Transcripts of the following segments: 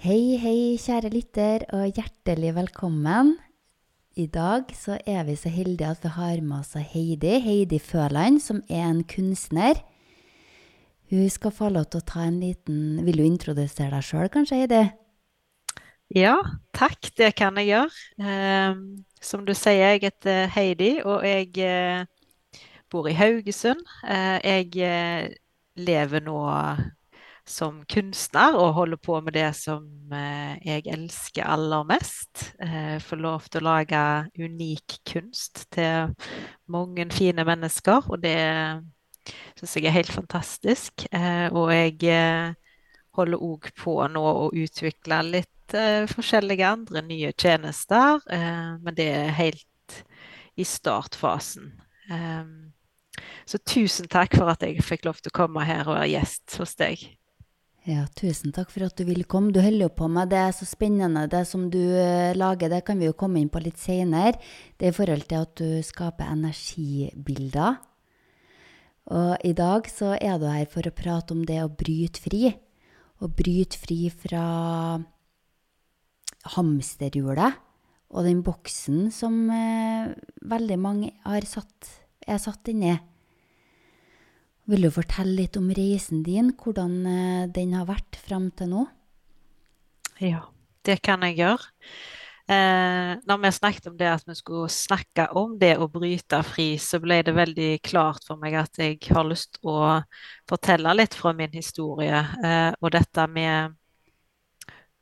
Hei, hei, kjære lytter, og hjertelig velkommen. I dag så er vi så heldige at vi har med oss Heidi, Heidi Føland, som er en kunstner. Hun skal få lov til å ta en liten Vil du introdusere deg sjøl, kanskje, Heidi? Ja, takk, det kan jeg gjøre. Eh, som du sier, jeg heter Heidi, og jeg eh, bor i Haugesund. Eh, jeg eh, lever nå som kunstner og holder på med det som eh, jeg elsker aller mest. Eh, Får lov til å lage unik kunst til mange fine mennesker, og det syns jeg er helt fantastisk. Eh, og jeg holder òg på nå å utvikle litt forskjellige andre nye tjenester, men det er helt i startfasen. så tusen takk for at jeg fikk lov til å komme her og være gjest hos deg. Ja, tusen takk for at du ville komme. Du holder jo på med det er så spennende, det som du eh, lager. Det kan vi jo komme inn på litt seinere. Det er i forhold til at du skaper energibilder. Og i dag så er du her for å prate om det å bryte fri. Å bryte fri fra hamsterhjulet og den boksen som eh, veldig mange satt, er satt inni. Vil du fortelle litt om reisen din, hvordan eh, den har vært fram til nå? Ja, det kan jeg gjøre. Eh, når vi snakket om det at vi skulle snakke om det å bryte fri, så ble det veldig klart for meg at jeg har lyst å fortelle litt fra min historie. Eh, og dette med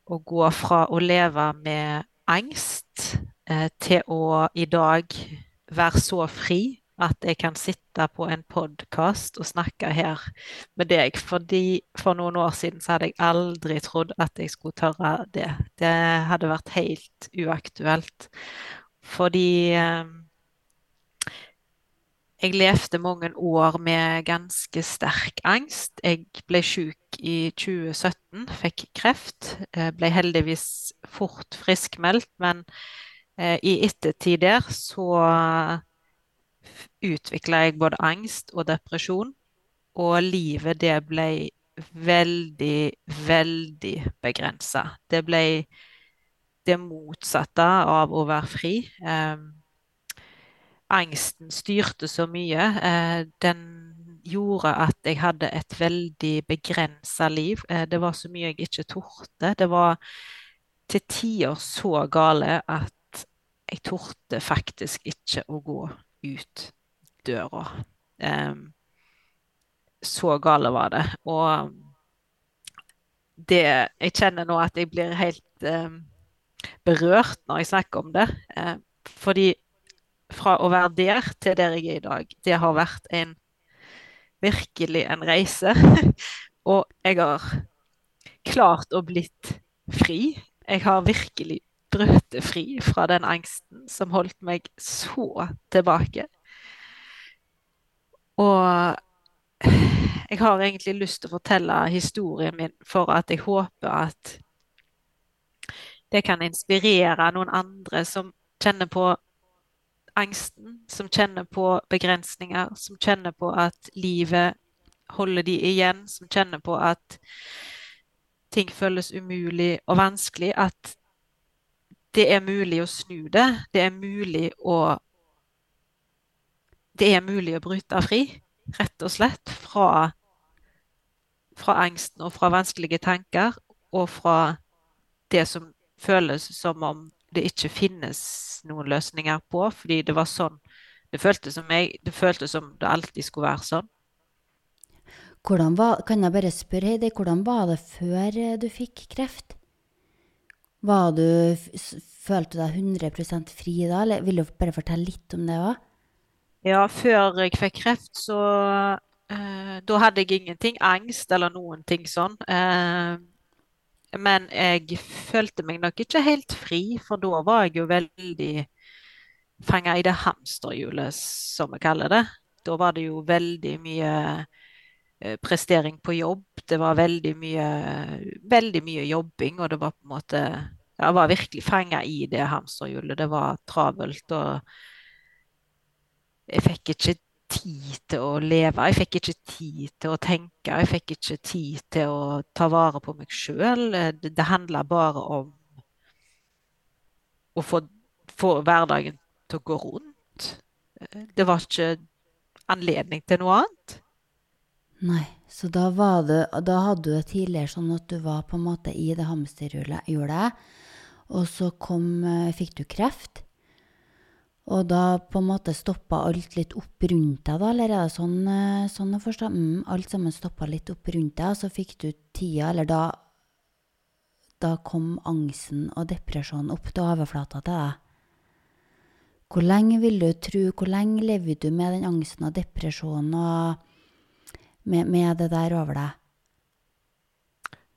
å gå fra å leve med angst eh, til å i dag være så fri at jeg kan sitte på en podkast og snakke her med deg. Fordi for noen år siden så hadde jeg aldri trodd at jeg skulle tørre det. Det hadde vært helt uaktuelt. Fordi eh, jeg levde mange år med ganske sterk angst. Jeg ble syk i 2017, fikk kreft. Eh, ble heldigvis fort friskmeldt, men eh, i ettertid der så utvikla jeg både angst og depresjon. Og livet, det ble veldig, veldig begrensa. Det ble det motsatte av å være fri. Eh, angsten styrte så mye. Eh, den gjorde at jeg hadde et veldig begrensa liv. Eh, det var så mye jeg ikke torde. Det var til tider så gale at jeg torde faktisk ikke å gå ut døra. Så gale var det. Og det Jeg kjenner nå at jeg blir helt berørt når jeg snakker om det. Fordi fra å være der til der jeg er i dag, det har vært en virkelig en reise. Og jeg har klart å blitt fri. Jeg har virkelig brøt fri fra den angsten som holdt meg så tilbake. Og jeg har egentlig lyst til å fortelle historien min for at jeg håper at det kan inspirere noen andre som kjenner på angsten, som kjenner på begrensninger, som kjenner på at livet holder de igjen, som kjenner på at ting føles umulig og vanskelig. At det er mulig å snu det. Det er mulig å det er mulig å bryte fri, rett og slett, fra, fra angsten og fra vanskelige tanker, og fra det som føles som om det ikke finnes noen løsninger på, fordi det var sånn det føltes som, jeg, det, føltes som det alltid skulle være sånn. Var, kan jeg bare spørre Heidi, hvordan var det før eh, du fikk kreft? Var du, følte du deg 100% fri da, eller vil du bare fortelle litt om det òg? Ja, før jeg fikk kreft, så eh, Da hadde jeg ingenting angst eller noen ting sånn. Eh, men jeg følte meg nok ikke helt fri, for da var jeg jo veldig fanga i det hamsterhjulet, som vi kaller det. Da var det jo veldig mye eh, prestering på jobb. Det var veldig mye, veldig mye jobbing, og det var på en måte Jeg var virkelig fanga i det hamsterhjulet. Det var travelt. og jeg fikk ikke tid til å leve. Jeg fikk ikke tid til å tenke. Jeg fikk ikke tid til å ta vare på meg sjøl. Det, det handla bare om å få, få, hverdagen til å gå rundt. Det var ikke anledning til noe annet. Nei, så da, det, da hadde du det tidligere sånn at du var på en måte i det hamsterhjulet, og så kom, eh, fikk du kreft. Og da på en måte stoppa alt litt opp rundt deg, da, eller er det sånn, eh, sånn å forstå? Mm, alt sammen stoppa litt opp rundt deg, og så fikk du tida, eller da Da kom angsten og depresjonen opp til overflata til deg. Hvor lenge vil du tro, hvor lenge lever du med den angsten og depresjonen og med, med det der over deg?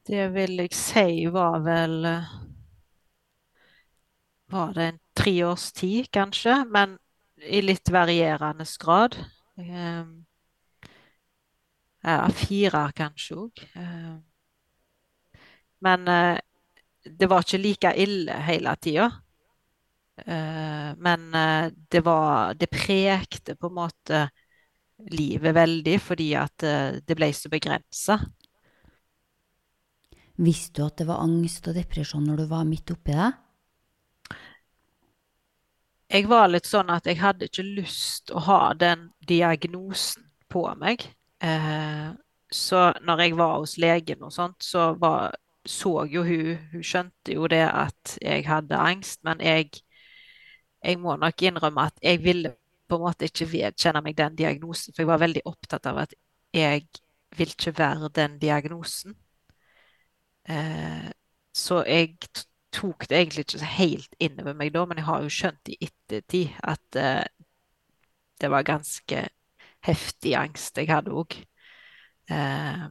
Det vil jeg si var vel eh, var det en tre års tid, kanskje, men i litt varierende grad. Ehm, ja, fire kanskje òg. Ehm, men eh, det var ikke like ille hele tida. Ehm, men eh, det var Det prekte på en måte livet veldig fordi at eh, det ble så begrensa. Visste du at det var angst og depresjon når du var midt oppi det? Jeg var litt sånn at jeg hadde ikke lyst å ha den diagnosen på meg. Eh, så når jeg var hos legen og sånt, så var, så jo hun Hun skjønte jo det at jeg hadde angst, men jeg, jeg må nok innrømme at jeg ville på en måte ikke vedkjenne meg den diagnosen, for jeg var veldig opptatt av at jeg vil ikke være den diagnosen. Eh, så jeg tok det egentlig ikke helt inn over meg da, men jeg har jo skjønt i ettertid at uh, det var ganske heftig angst jeg hadde òg. Eh,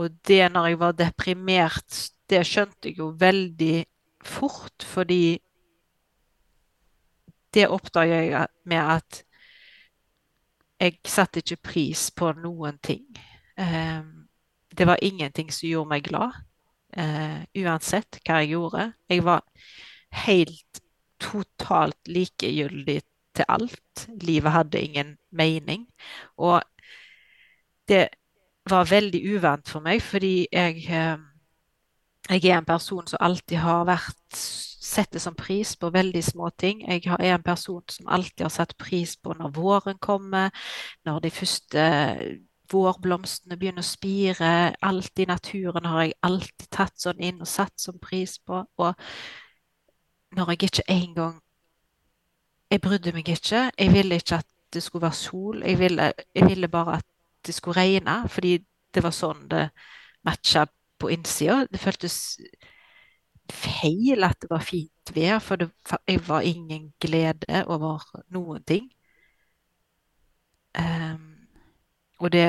og det når jeg var deprimert, det skjønte jeg jo veldig fort, fordi det oppdaga jeg med at jeg satte ikke pris på noen ting. Um, det var ingenting som gjorde meg glad uh, uansett hva jeg gjorde. Jeg var helt totalt likegyldig til alt. Livet hadde ingen mening. Og det var veldig uvant for meg, fordi jeg, uh, jeg er en person som alltid har vært setter som pris på veldig små ting. Jeg er en person som alltid har satt pris på når våren kommer, når de første vårblomstene begynner å spire. Alt i naturen har jeg alltid tatt sånn inn og satt som pris på. Og når jeg ikke engang Jeg brydde meg ikke. Jeg ville ikke at det skulle være sol. Jeg ville, jeg ville bare at det skulle regne, fordi det var sånn det matcha på innsida. Det føltes feil at det var fint vær, for det var ingen glede over noen ting. Um, og det,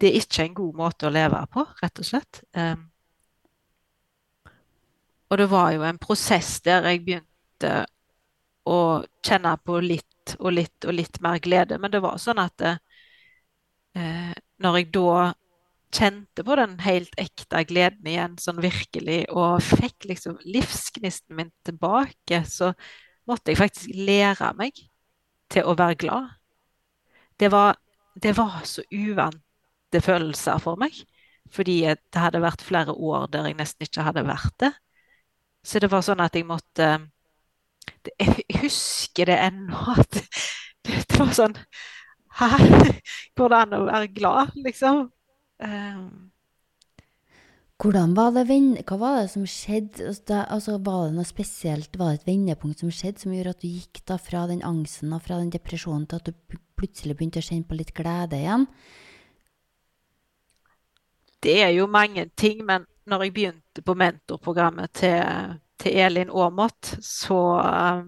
det er ikke en god måte å leve på, rett og slett. Um, og det var jo en prosess der jeg begynte å kjenne på litt og litt og litt mer glede. Men det var sånn at uh, når jeg da kjente på den helt ekte gleden igjen, sånn virkelig, og fikk liksom livsgnisten min tilbake, så måtte jeg faktisk lære meg til å være glad. Det var det var så uvante følelser for meg. Fordi det hadde vært flere år der jeg nesten ikke hadde vært det. Så det var sånn at jeg måtte Jeg husker det ennå. At det, var sånn Hæ? Går det an å være glad, liksom? Um, hvordan var det, Hva var det som skjedde? Altså, altså, var det noe spesielt? Var det et vendepunkt som skjedde, som gjorde at du gikk da fra den angsten og fra den depresjonen til at du plutselig begynte å kjenne på litt glede igjen? Det er jo mange ting, men når jeg begynte på mentorprogrammet til, til Elin Aamodt, så uh,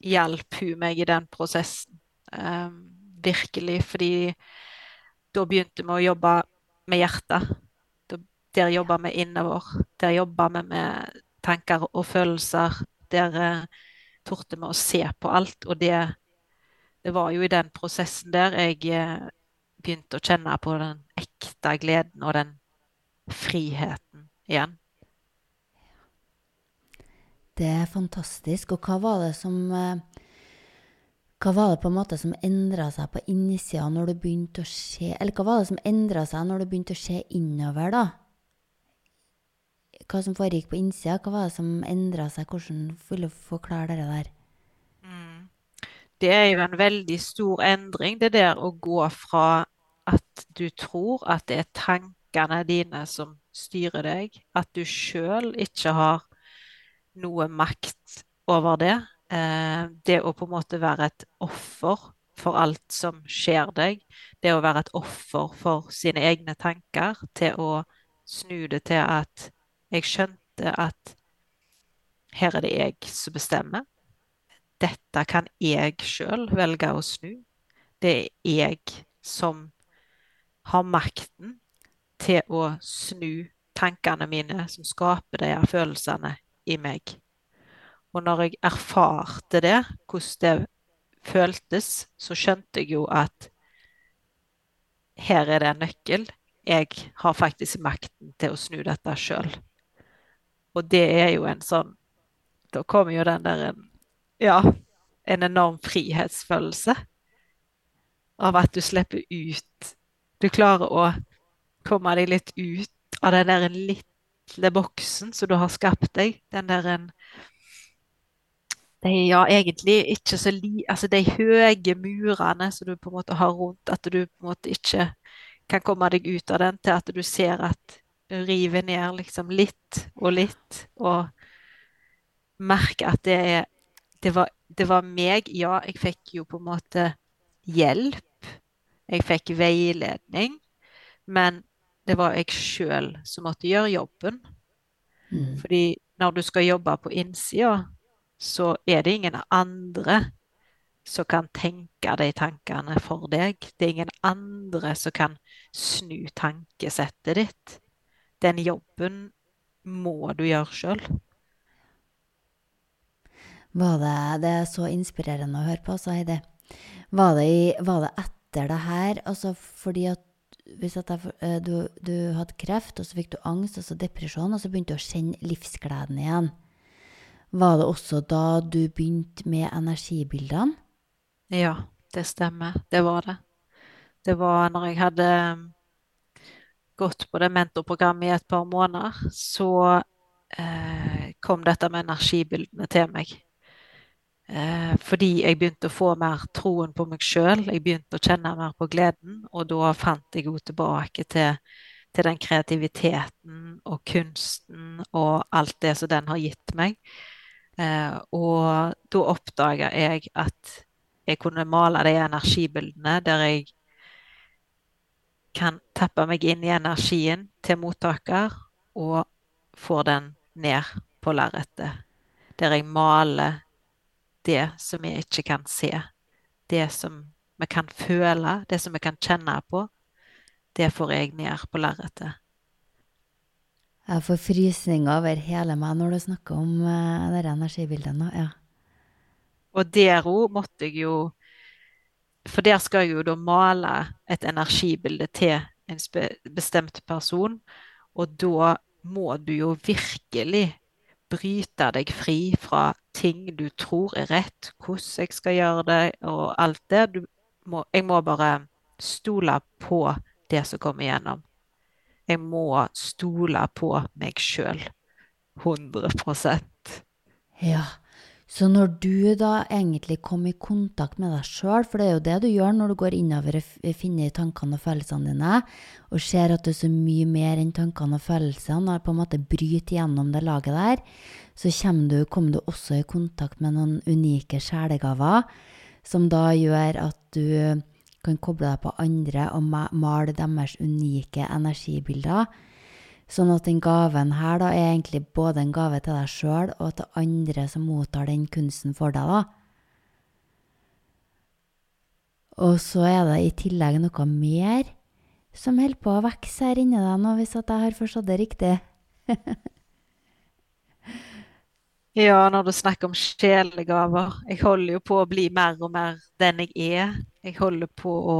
hjalp hun meg i den prosessen. Uh, virkelig. Fordi da begynte vi å jobbe med hjertet. Der jobber vi innover. Der jobber vi med tanker og følelser. Der eh, torde vi å se på alt. Og det det var jo i den prosessen der jeg eh, begynte å kjenne på den ekte gleden og den friheten igjen. Det er fantastisk. Og hva var det som eh, Hva var det på en måte som endra seg på innsida når det begynte å skje Eller hva var det som endra seg når det begynte å skje innover, da? Hva som foregikk på innsida, hva var det som endra seg? Hvordan vil du forklare det der? Mm. Det er jo en veldig stor endring, det der å gå fra at du tror at det er tankene dine som styrer deg, at du sjøl ikke har noe makt over det. Eh, det å på en måte være et offer for alt som skjer deg, det å være et offer for sine egne tanker, til å snu det til at jeg skjønte at her er det jeg som bestemmer. Dette kan jeg sjøl velge å snu. Det er jeg som har makten til å snu tankene mine som skaper de følelsene i meg. Og når jeg erfarte det, hvordan det føltes, så skjønte jeg jo at her er det en nøkkel. Jeg har faktisk makten til å snu dette sjøl. Og det er jo en sånn Da kommer jo den der Ja, en enorm frihetsfølelse av at du slipper ut. Du klarer å komme deg litt ut av den der lille boksen som du har skapt deg. Den der en de, ja, egentlig ikke så li... Altså de høye murene som du på en måte har rundt, at du på en måte ikke kan komme deg ut av den, til at du ser at rive ned liksom litt og litt, og merke at det er det var, det var meg. Ja, jeg fikk jo på en måte hjelp. Jeg fikk veiledning. Men det var jeg sjøl som måtte gjøre jobben. Mm. Fordi når du skal jobbe på innsida, så er det ingen andre som kan tenke de tankene for deg. Det er ingen andre som kan snu tankesettet ditt den jobben må du gjøre sjøl. Det, det er så inspirerende å høre på, sa Heidi. Var det, var det etter det her, altså fordi at hvis at jeg, eh, du, du, hadde kreft, og så fikk du angst og så depresjon, og så begynte du å kjenne livsgleden igjen. Var det også da du begynte med energibildene? Ja, det stemmer. Det var det. Det var når jeg hadde gått på det mentorprogrammet i et par måneder, så eh, kom dette med energibildene til meg. Eh, fordi jeg begynte å få mer troen på meg sjøl, jeg begynte å kjenne mer på gleden, og da fant jeg jo tilbake til, til den kreativiteten og kunsten og alt det som den har gitt meg. Eh, og da oppdaga jeg at jeg kunne male de energibildene der jeg kan tappe meg inn i energien til mottaker og får den ned på lerretet. Der jeg maler det som jeg ikke kan se. Det som vi kan føle, det som vi kan kjenne på. Det får jeg ned på lerretet. Jeg får frysninger over hele meg når du snakker om uh, de energibildene. Ja. Og der òg måtte jeg jo for der skal jeg jo da male et energibilde til en bestemt person, og da må du jo virkelig bryte deg fri fra ting du tror er rett, hvordan jeg skal gjøre det, og alt det. Må, jeg må bare stole på det som kommer igjennom. Jeg må stole på meg sjøl. 100% Ja. Så når du da egentlig kom i kontakt med deg sjøl, for det er jo det du gjør når du går innover og finner tankene og følelsene dine, og ser at du er så mye mer enn tankene og følelsene, og på en måte bryter gjennom det laget der, så kommer du, kommer du også i kontakt med noen unike sjelegaver, som da gjør at du kan koble deg på andre og male deres unike energibilder Sånn at den gaven her da er egentlig både en gave til deg sjøl og til andre som mottar den kunsten for deg, da. Og så er det i tillegg noe mer som holder på å vokse her inni deg nå, hvis at jeg har forstått det riktig. ja, når du snakker om sjelegaver. Jeg holder jo på å bli mer og mer den jeg er. Jeg holder på å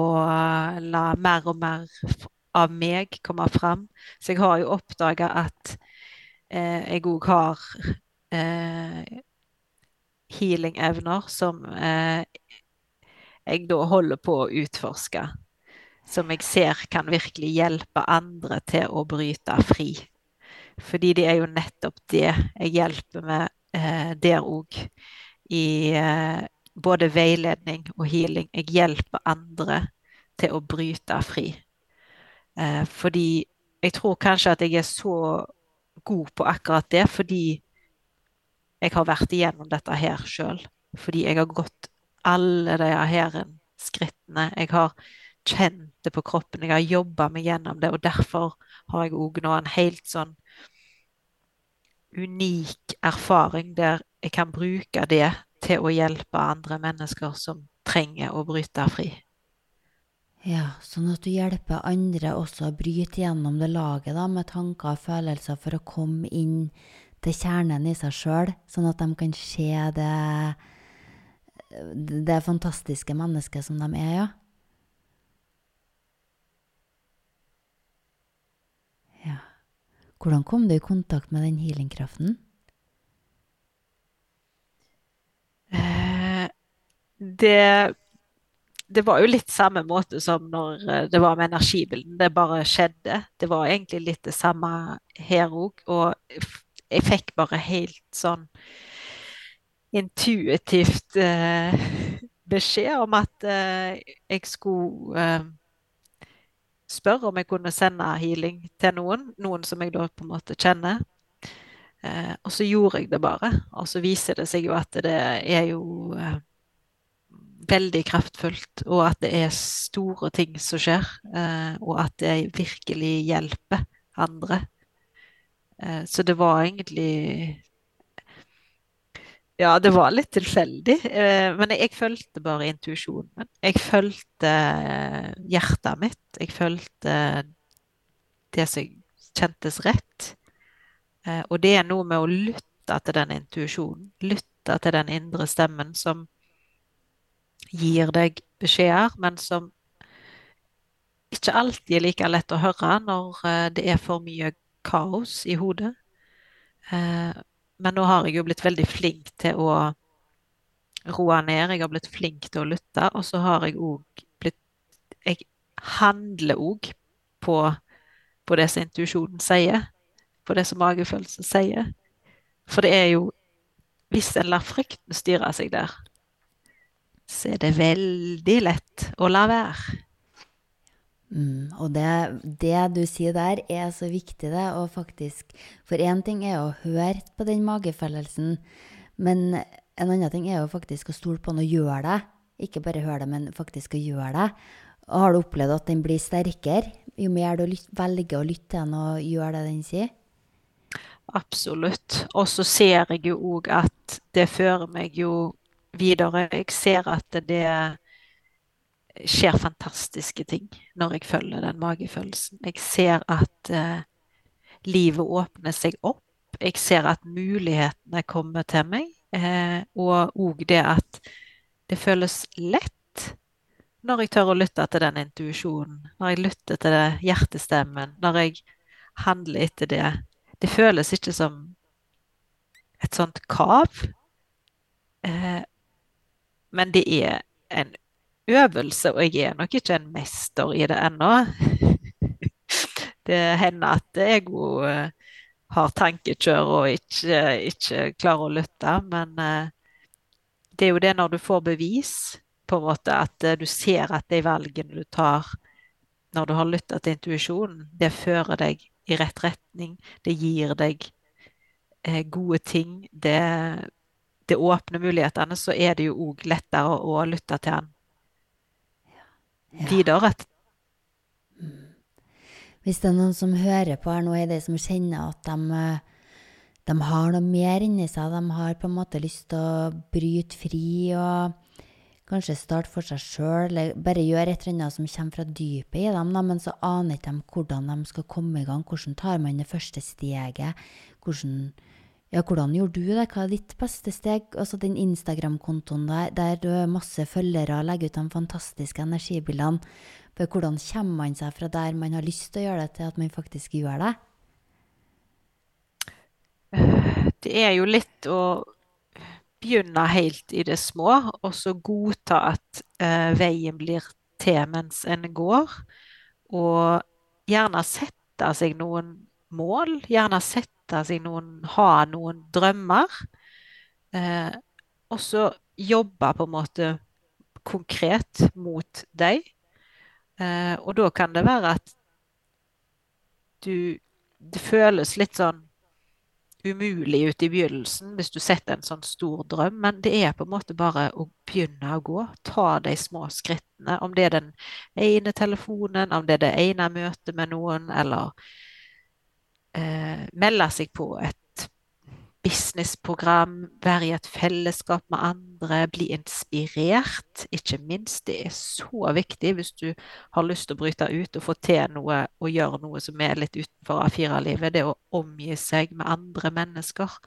la mer og mer av meg komme fram. Så jeg har jo oppdaga at eh, jeg òg har eh, healing-evner som eh, jeg da holder på å utforske. Som jeg ser kan virkelig hjelpe andre til å bryte fri. Fordi det er jo nettopp det jeg hjelper med eh, der òg. I eh, både veiledning og healing. Jeg hjelper andre til å bryte fri. Eh, fordi jeg tror kanskje at jeg er så god på akkurat det fordi jeg har vært igjennom dette her sjøl. Fordi jeg har gått alle de her skrittene. Jeg har kjent det på kroppen, jeg har jobba meg gjennom det. Og derfor har jeg òg nå en helt sånn unik erfaring der jeg kan bruke det til å hjelpe andre mennesker som trenger å bryte fri. Ja, sånn at du hjelper andre også å bryte gjennom det laget da, med tanker og følelser for å komme inn til kjernen i seg sjøl, sånn at de kan se det, det fantastiske mennesket som de er, ja. Ja. Hvordan kom du i kontakt med den healingkraften? Eh, det det var jo litt samme måte som når eh, det var med energibilden. Det bare skjedde. Det var egentlig litt det samme her òg. Og jeg fikk bare helt sånn intuitivt eh, beskjed om at eh, jeg skulle eh, spørre om jeg kunne sende healing til noen. Noen som jeg da på en måte kjenner. Eh, og så gjorde jeg det bare. Og så viser det seg jo at det er jo eh, veldig kraftfullt, og at det er store ting som skjer. Eh, og at det virkelig hjelper andre. Eh, så det var egentlig Ja, det var litt tilfeldig. Eh, men jeg, fulgte bare intuisjonen. Jeg fulgte hjertet mitt. Jeg fulgte det som kjentes rett. Og det er noe med å lytte til den intuisjonen. Lytte til den indre stemmen som gir deg beskjeder, men som ikke alltid er like lett å høre når eh, det er for mye kaos i hodet. Eh, men nå har jeg jo blitt veldig flink til å roe ned. Jeg har blitt flink til å lytte, og så har jeg òg blitt Jeg handler òg på, på det som intuisjonen sier, på det som magefølelsen sier. For det er jo Hvis en lar frykten styre seg der, så er det veldig lett å la være. Mm, og det, det, du sier der, er så viktig, det. Og faktisk For én ting er å høre på den magefølelsen, men en annen ting er jo faktisk å stole på den og gjøre det. Ikke bare høre det, men faktisk å gjøre det. Og har du opplevd at den blir sterkere jo mer du velger å lytte til den og gjøre det den sier? Absolutt. Og så ser jeg jo òg at det fører meg jo videre. Jeg ser at det skjer fantastiske ting når jeg følger den magefølelsen. Jeg ser at eh, livet åpner seg opp. Jeg ser at mulighetene kommer til meg. Eh, og òg det at det føles lett når jeg tør å lytte til den intuisjonen. Når jeg lytter til det, hjertestemmen. Når jeg handler etter det. Det føles ikke som et sånt kav. Uh, men det er en øvelse, og jeg er nok ikke en mester i det ennå. det hender at jeg eh, har tankekjør og ikke, ikke, klarer å lytte, men eh, det er jo det når du får bevis, på en måte, at eh, du ser at de valgene du tar når du har lytta til intuisjonen, det fører deg i rett retning. Det gir deg gode ting. Det det åpner mulighetene, så er det jo òg lettere å, å, lytte til han videre. Mm. Hvis det er noen som hører på her nå, er det som kjenner at de, de har noe mer inni seg, de har på en måte lyst til å bryte fri og kanskje starte for seg sjøl, eller bare gjøre et eller annet som kommer fra dypet i dem, men så aner ikke de hvordan de skal komme i gang. Hvordan tar man det første steget? Hvordan ja, hvordan gjorde du det? Hva er ditt beste steg? Altså den Instagram-kontoen der, der du har masse følgere og legger ut de fantastiske energibildene. For hvordan kommer man seg fra der man har lyst til å gjøre det, til at man faktisk gjør det? Det er jo litt å begynne helt i det små, og så godta at uh, veien blir til mens en går. Og gjerne sette seg noen mål, gjerne sette seg noen Ha noen drømmer. Eh, og så jobbe på en måte konkret mot deg. Eh, og da kan det være at du Det føles litt sånn umulig ut i begynnelsen hvis du setter en sånn stor drøm, men det er på en måte bare å begynne å gå. Ta de små skrittene. Om det er den ene telefonen, om det er det ene møtet med noen, eller eh, melde seg på et businessprogram, være i et fellesskap med andre, bli inspirert. Ikke minst, det er så viktig hvis du har lyst til å bryte ut og få til noe og gjøre noe som er litt utenfor A4-livet. Det å omgi seg med andre mennesker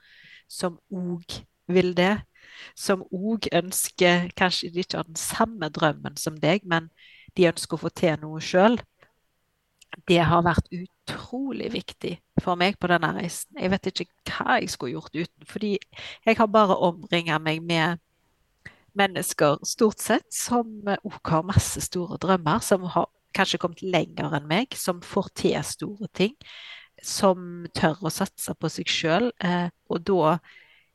som òg vil det. Som òg ønsker Kanskje de ikke har den samme drømmen som deg, men de ønsker å få til noe sjøl det har vært utrolig viktig for meg på denne reisen. Jeg vet ikke hva jeg skulle gjort uten, fordi jeg har bare omringa meg med mennesker stort sett som òg har masse store drømmer, som har kanskje kommet lenger enn meg, som får til store ting, som tør å satse på seg sjøl. Eh, og da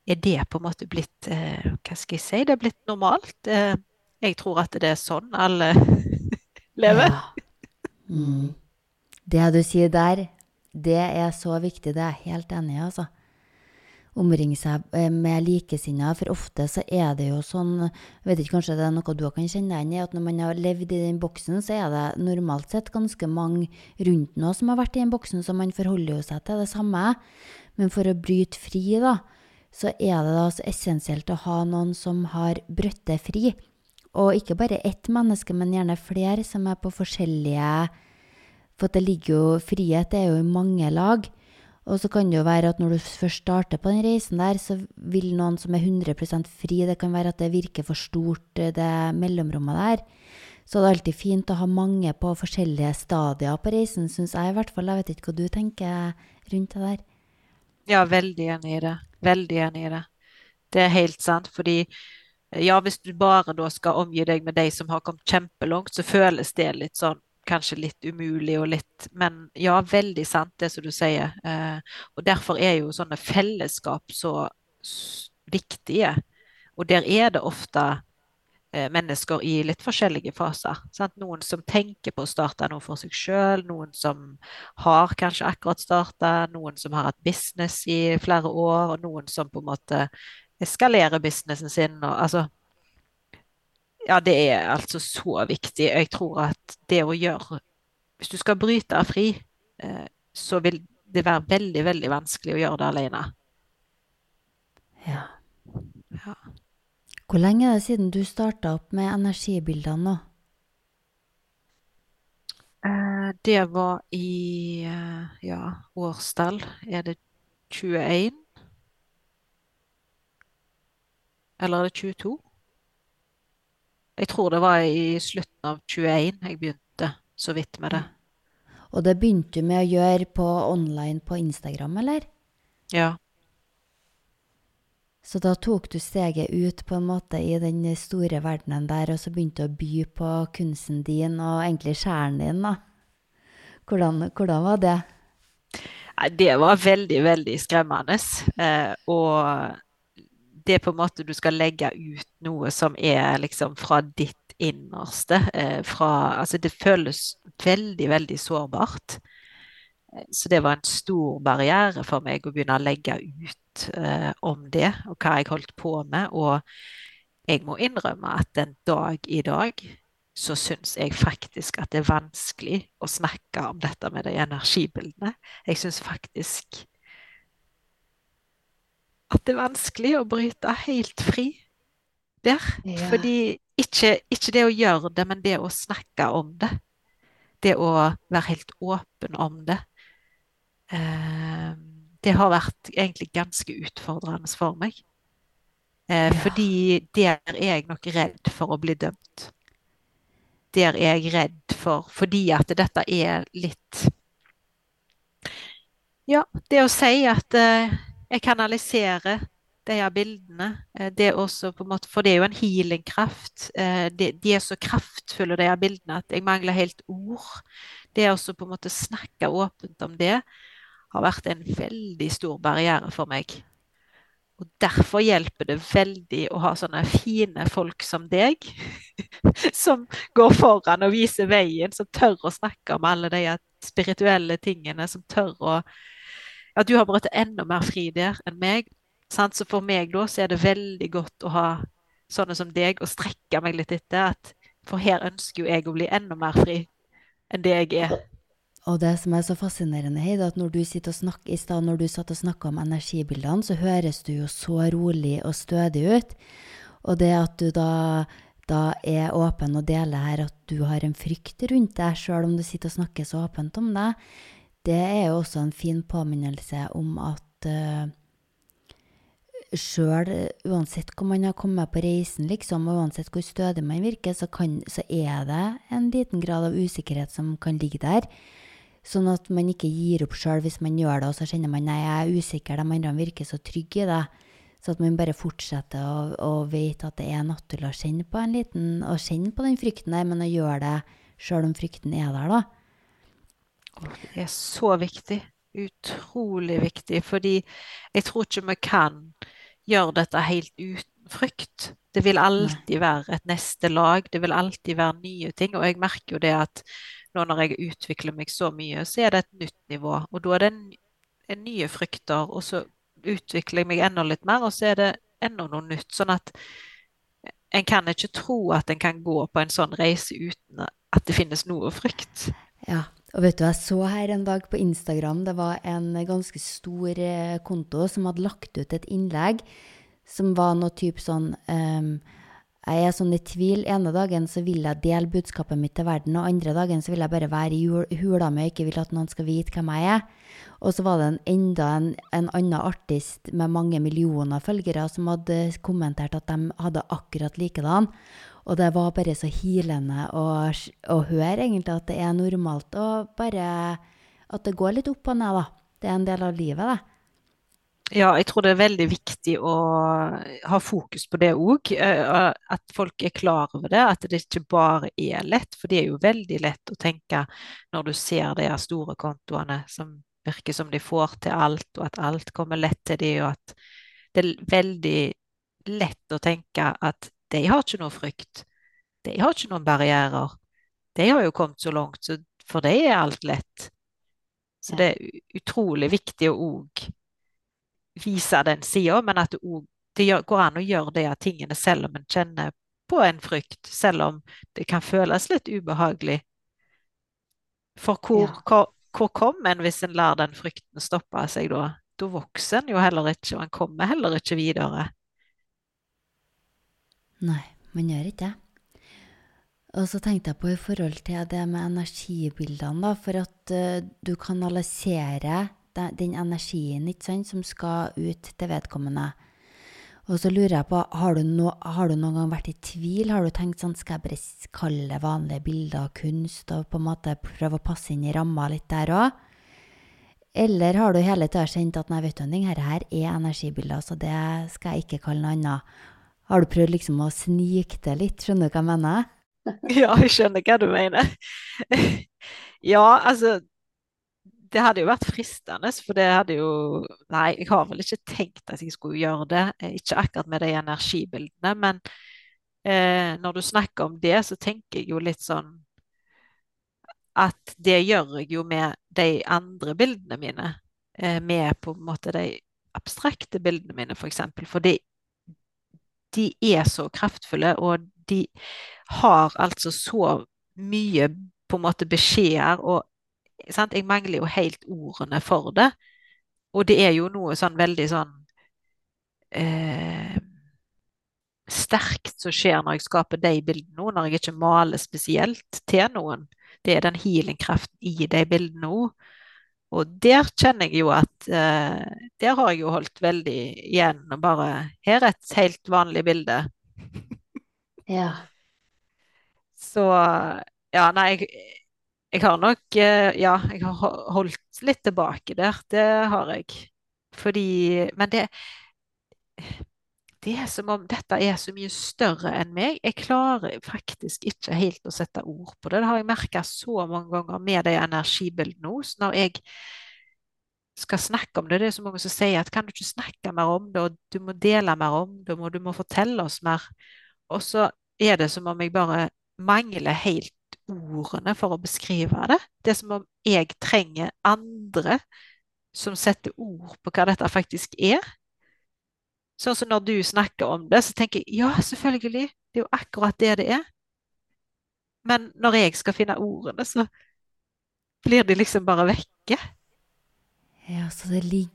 er det på en måte blitt eh, Hva skal jeg si? Det er blitt normalt. Eh, jeg tror at det er sånn alle lever. Ja. Mm. Det du sier der, det er så viktig. Det er jeg helt enig i, altså. Omringe seg eh, med likesinnede. For ofte så er det jo sånn jeg vet ikke, Kanskje det er noe du kan kjenne deg igjen i, at når man har levd i den boksen, så er det normalt sett ganske mange rundt nå som har vært i den boksen, så man forholder jo seg til det samme. Men for å bryte fri, da, så er det da så essensielt å ha noen som har brutt det fri. Og ikke bare ett menneske, men gjerne flere som er på forskjellige for det ligger jo Frihet er jo i mange lag. Og så kan det jo være at når du først starter på den reisen der, så vil noen som er 100% fri Det kan være at det virker for stort, eh, det mellomrommet der. Så det er alltid fint å ha mange på forskjellige stadier på reisen, syns jeg i hvert fall. Jeg vet ikke hva du tenker rundt det der? Ja, veldig enig i det. Veldig enig i det. Det er helt sant, fordi ja, hvis du bare da skal omgi deg med de som har kommet kjempelangt, så føles det litt sånn kanskje litt umulig og litt Men ja, veldig sant, det som du sier. Eh, og derfor er jo sånne fellesskap så viktige. Og der er det ofte eh, mennesker i litt forskjellige faser. Sant? Noen som tenker på å starte noe for seg sjøl, noen som har kanskje akkurat starta, noen som har hatt business i flere år, og noen som på en måte eskalerer businessen sin. Og, altså, ja, det er altså så viktig. Jeg tror at det å gjøre Hvis du skal bryte av fri, eh, så vil det være veldig, veldig vanskelig å gjøre det alene. Ja. ja. Hvor lenge er det siden du starta opp med energibildene nå? Eh, det var i eh, ja, årstall. Er det 21? Eller er det 22? Jeg tror det var i slutten av 21 jeg begynte så vidt med det. Og det begynte du med å gjøre på online på Instagram, eller? Ja. Så da tok du steget ut på en måte i den store verdenen der, og så begynte du å by på kunsten din og egentlig sjelen din, da. Hvordan, hvordan var det? Det var veldig, veldig skremmende. Eh, og det er på en måte du skal legge ut noe som er liksom fra ditt innerste. Eh, fra, altså det føles veldig, veldig sårbart. Eh, så det var en stor barriere for meg å begynne å legge ut eh, om det, og hva jeg holdt på med. Og jeg må innrømme at den dag i dag så syns jeg faktisk at det er vanskelig å snakke om dette med de energibildene. Jeg syns faktisk at det er vanskelig å bryte helt fri der. Ja. Fordi ikke, ikke, det å gjøre det, men det å snakke om det. Det å være helt åpen om det. Eh, det har vært egentlig ganske utfordrende for meg. Eh, ja. Fordi der er jeg nok redd for å bli dømt. Der er jeg redd for Fordi at dette er litt Ja, det å si at eh, jeg kanaliserer de her bildene. det det også på en måte, for det er jo en healing-kraft. de, de, er så kraftfulle, de her bildene, at jeg mangler helt ord. Det også på en måte snakke åpent om det har vært en veldig stor barriere for meg. Og derfor hjelper det veldig å ha sånne fine folk som deg, som går foran og viser veien, som tør å snakke om alle de spirituelle tingene, som tør å Ja, du har vært enda mer fri der enn meg. Sant? Så for meg da så er det veldig godt å ha sånne som deg og strekke meg litt etter at For her ønsker jo jeg å bli enda mer fri enn det jeg er. Og det som er så fascinerende, er at når du sitter og snakker i stad, når du satt og snakka om energibildene, så høres du jo så rolig og stødig ut. Og det at du da, da er åpen og deler her at du har en frykt rundt deg, sjøl om du sitter og snakker så åpent om det, det er jo også en fin påminnelse om at uh, sjøl, uansett hvor man har kommet på reisen, liksom, og uansett hvor stødig man virker, så, kan, så er det en liten grad av usikkerhet som kan ligge der. Sånn at man ikke gir opp sjøl hvis man gjør det, og så kjenner man nei, jeg er usikker, de andre virker så trygge i det. Så at man bare fortsetter å, å vet at det er naturlig å kjenne på en liten, å kjenne på den frykten der, men å gjøre det sjøl om frykten er der, da. Det er så viktig. Utrolig viktig. Fordi jeg tror ikke vi kan gjøre dette helt uten frykt. Det vil alltid være et neste lag. Det vil alltid være nye ting. Og jeg merker jo det at nå når jeg utvikler meg så mye, så er det et nytt nivå. Og da er det en, en nye frykter, og så utvikler jeg meg enda litt mer, og så er det enda noe nytt. Sånn at en kan ikke tro at en kan gå på en sånn reise uten at det finnes noe frykt. Ja, og vet du, jeg så her en dag på Instagram, det var en ganske stor eh, konto som hadde lagt ut et innlegg som var noe type sånn um, jeg er sånn i tvil. Ene dagen så vil jeg dele budskapet mitt til verden, og andre dagen så vil jeg bare være i hula mi og ikke vil at noen skal vite hvem jeg er. Og så var det en, enda en, en annen artist med mange millioner følgere som hadde kommentert at de hadde akkurat likedan. Og det var bare så hilende å, å høre egentlig at det er normalt å bare At det går litt opp og ned, da. Det er en del av livet, det. Ja, jeg tror det er veldig viktig å ha fokus på det òg. Eh, at folk er klar over det, at det ikke bare er lett. For det er jo veldig lett å tenke når du ser de store kontoene som virker som de får til alt, og at alt kommer lett til dem, og at det er veldig lett å tenke at de har ikke noe frykt. De har ikke noen barrierer. De har jo kommet så langt, så for dem er alt lett. Så det er utrolig viktig å òg vise den sida, men at det, òg går an å gjøre de tingene selv om en kjenner på en frykt, selv om det kan føles litt ubehagelig. For hvor, ja. hvor, hvor kommer en hvis en lar den frykten stoppe seg da? Da vokser en jo heller ikke, og en kommer heller ikke videre. Nei, man gjør ikke det. Og så tenkte jeg på i forhold til det med energibildene, da, for at uh, du kanalisere den energien sant, som skal ut til vedkommende. Og så lurer jeg på, har du, no, har du, noen gang vært i tvil? Har du tenkt sånn, skal jeg bare kalle vanlige bilder kunst, og på en måte prøve å passe inn i ramma litt der òg? Eller har du hele tida kjent at nei, vet du, dette her er energibilder, så det skal jeg ikke kalle noe annet? Har du prøvd liksom å snike det litt? Skjønner du hva jeg mener? Ja, jeg skjønner hva du mener. ja, altså det hadde jo vært fristende, for det hadde jo Nei, jeg har vel ikke tenkt at jeg skulle gjøre det. Eh, ikke akkurat med de energibildene, men eh, når du snakker om det, så tenker jeg jo litt sånn at det gjør jeg jo med de andre bildene mine. Eh, med på en måte de abstrakte bildene mine, f.eks. For, for de, de er så kraftfulle, og de har altså så mye på en måte beskjeder og sant? Jeg mangler jo helt ordene for det. Og det er jo noe sånn veldig sånn eh, sterkt som skjer når jeg skaper de bildene òg, når jeg ikke maler spesielt til noen. Det er den healing-kraften i de bildene òg. Og der kjenner jeg jo at eh, Der har jeg jo holdt veldig igjen og bare Her er et helt vanlig bilde. ja. Så Ja, nei, jeg jeg har nok eh, Ja, jeg har holdt litt tilbake der. Det har jeg. Fordi Men det det er som om dette er så mye større enn meg. Jeg klarer faktisk ikke helt å sette ord på det. Det har jeg merka så mange ganger med de energibildene. Så når jeg skal snakke om det, det er så mange som sier at kan du ikke snakke mer om det, og du må dele mer om det, og du må fortelle oss mer. Og så er det som om jeg bare mangler helt ordene for å beskrive det. Det er som om jeg trenger andre som setter ord på hva dette faktisk er. Sånn som når du snakker om det, så tenker jeg ja, selvfølgelig, det er jo akkurat det det er. Men når jeg skal finne ordene, så blir de liksom bare vekke. Ja, så det ligger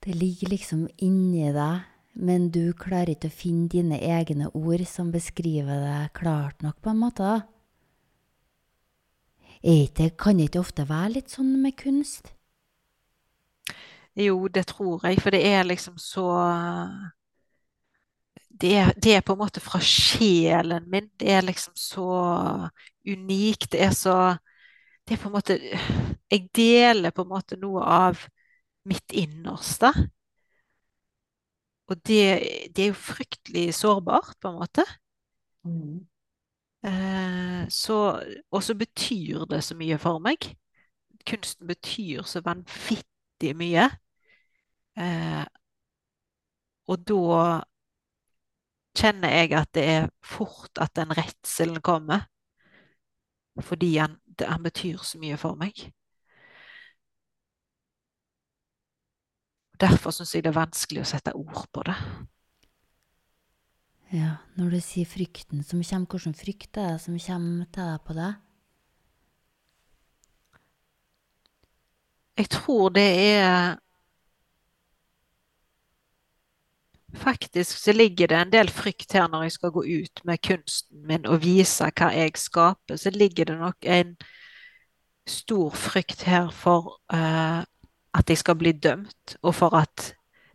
Det ligger liksom inni deg, men du klarer ikke å finne dine egne ord som beskriver deg klart nok, på en måte. Det kan det ikke ofte være litt sånn med kunst? Jo, det tror jeg, for det er liksom så det er, det er, på en måte fra sjelen min. Det er liksom så unikt. Det er så Det er på en måte Jeg deler på en måte noe av mitt innerste. Og det, det er jo fryktelig sårbart, på en måte. Mm. Eh, så, og så betyr det så mye for meg. Kunsten betyr så vanvittig vanvittig mye. Eh, og da kjenner jeg at det er fort at den redselen kommer. Fordi han, han betyr så mye for meg. Derfor syns jeg det er vanskelig å sette ord på det. Ja, når du sier frykten som kommer, hvilken frykt er det som kommer til deg på det? Jeg tror det er Faktisk så ligger det en del frykt her når jeg skal gå ut med kunsten min og vise hva jeg skaper. Så ligger det nok en stor frykt her for uh, at jeg skal bli dømt, og for at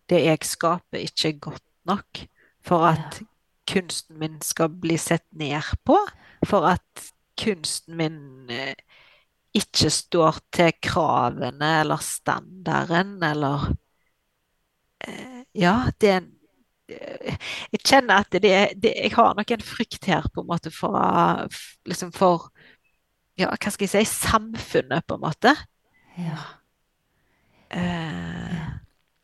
det jeg skaper, ikke er godt nok. For at ja. kunsten min skal bli sett ned på. For at kunsten min uh, ikke står til kravene eller standarden eller eh, Ja, det er en eh, Jeg kjenner at det, det, Jeg har nok en frykt her, på en måte, for, liksom for ja, hva skal jeg si samfunnet, på en måte. Ja. Eh,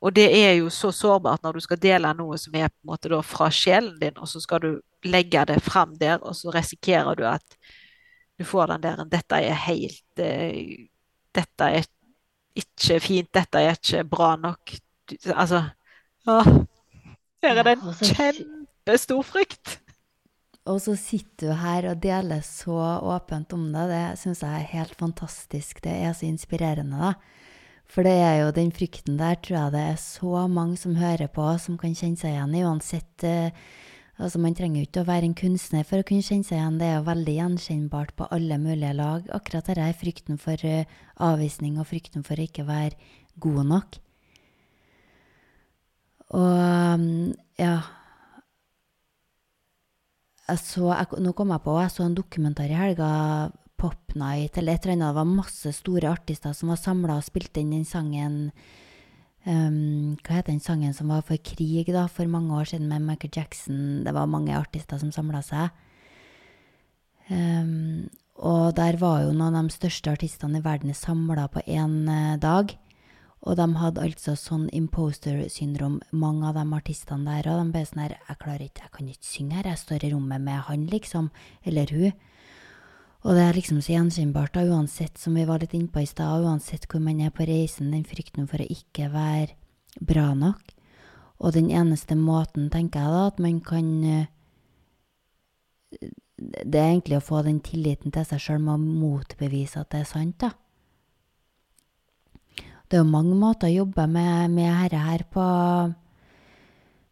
og det er jo så sårbart når du skal dele noe som er på en måte da fra sjelen din, og så skal du legge det fram der, og så risikerer du at du får den der 'Dette er helt uh, Dette er ikke fint. Dette er ikke bra nok.' Du, altså å, Her er det en kjempestor frykt. Og så sitter du her og deler så åpent om det. Det syns jeg er helt fantastisk. Det er så inspirerende, da. For det er jo den frykten der, tror jeg det er så mange som hører på, som kan kjenne seg igjen i, uansett uh, Altså, man trenger jo ikke å være en kunstner for å kunne kjenne seg igjen. Det er jo veldig gjenkjennbart på alle mulige lag. Akkurat dette er frykten for uh, avvisning og frykten for å ikke være god nok. Og um, ja så, jeg, Nå kom jeg på jeg så en dokumentar i helga, Pop Night eller et eller annet. Det var masse store artister som var samla og spilte inn den sangen Um, hva heter den sangen som var for krig da, for mange år siden med Michael Jackson? Det var mange artister som samla seg. Um, og der var jo noen av de største artistene i verden samla på én uh, dag. Og de hadde altså sånn imposter-syndrom, mange av de artistene der. Og de ble sånn her Jeg klarer ikke, jeg kan ikke synge her, jeg står i rommet med han, liksom. Eller hun. Og det er liksom så gjenkjennbart, da, uansett, som vi var litt innpå i stad, uansett hvor man er på reisen, den frykten for å ikke være bra nok. Og den eneste måten, tenker jeg da, at man kan eh, Det er egentlig å få den tilliten til seg sjøl med å motbevise at det er sant, da. Det er jo mange måter å jobbe med, med herre her på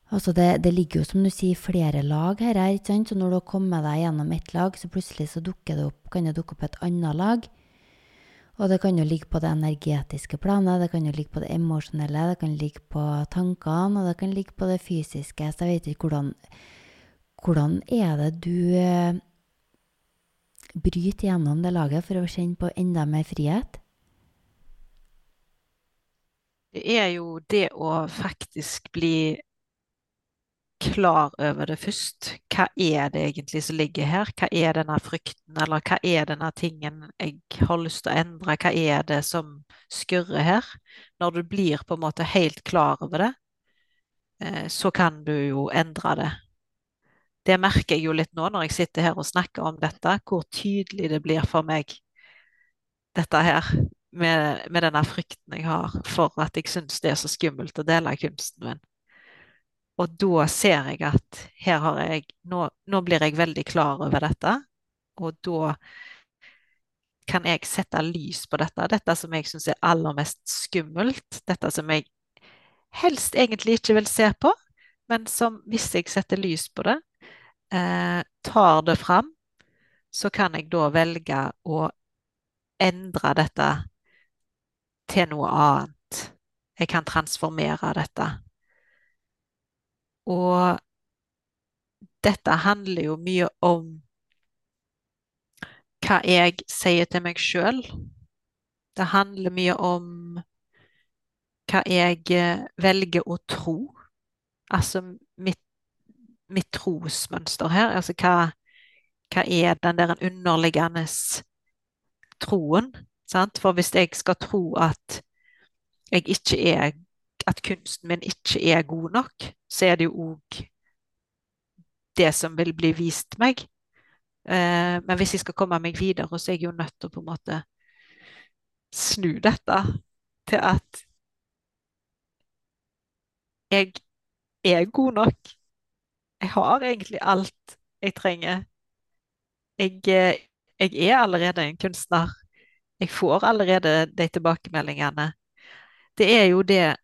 Altså det, det, ligger jo, som du sier, flere lag her, ikke sant? så når du har kommet deg gjennom ett lag, så plutselig så dukker det opp, kan det dukke opp et annet lag. Og det kan jo ligge på det energetiske planet, det kan jo ligge på det emosjonelle, det kan ligge på tankene, og det kan ligge på det fysiske. Så jeg vet ikke hvordan Hvordan er det du eh, bryter gjennom det laget for å kjenne på enda mer frihet? Det er jo det å faktisk bli klar over det først. Hva er det egentlig som ligger her? Hva er denne frykten, eller hva er denne tingen jeg har lyst til å endre? Hva er det som skurrer her? Når du blir på en måte helt klar over det, eh, så kan du jo endre det. Det merker jeg jo litt nå når jeg sitter her og snakker om dette, hvor tydelig det blir for meg, dette her, med, med denne frykten jeg har for at jeg syns det er så skummelt å dele kunsten min. Og da ser jeg at her har jeg nå, nå, blir jeg veldig klar over dette, og da kan jeg sette lys på dette. Dette som jeg syns er aller mest skummelt. Dette som jeg helst egentlig ikke vil se på, men som hvis jeg setter lys på det, eh, tar det fram, så kan jeg da velge å endre dette til noe annet. Jeg kan transformere dette. Og dette handler jo mye om hva jeg sier til meg sjøl. Det handler mye om hva jeg eh, velger å tro. Altså mitt, mitt trosmønster her. Altså hva, hva er den der underliggende troen? Sant? For hvis jeg skal tro at jeg ikke er at kunsten min ikke er god nok, så er det jo òg det som vil bli vist meg. Eh, men hvis jeg skal komme meg videre, så er jeg jo nødt til å på en måte snu dette til at jeg er god nok. Jeg har egentlig alt jeg trenger. Jeg, eh, jeg er allerede en kunstner. Jeg får allerede de tilbakemeldingene. Det er jo det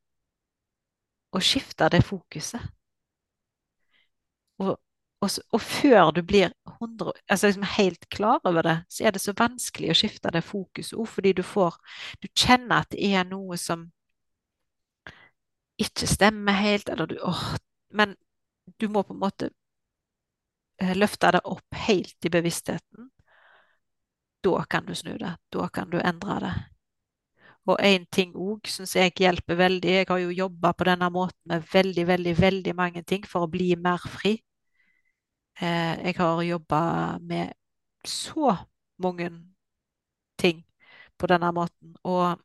å skifte det fokuset. Og, og, og før du blir 100, altså liksom helt klar over det, så er det så vanskelig å skifte det fokuset òg, fordi du får Du kjenner at det er noe som ikke stemmer helt, eller du åh, Men du må på en måte eh, løfte det opp helt i bevisstheten. Da kan du snu det. Da kan du endre det. Og én ting òg syns jeg hjelper veldig. Jeg har jo jobba på denne måten med veldig, veldig, veldig mange ting for å bli mer fri. Eh, jeg har jobba med så mange ting på denne måten. Og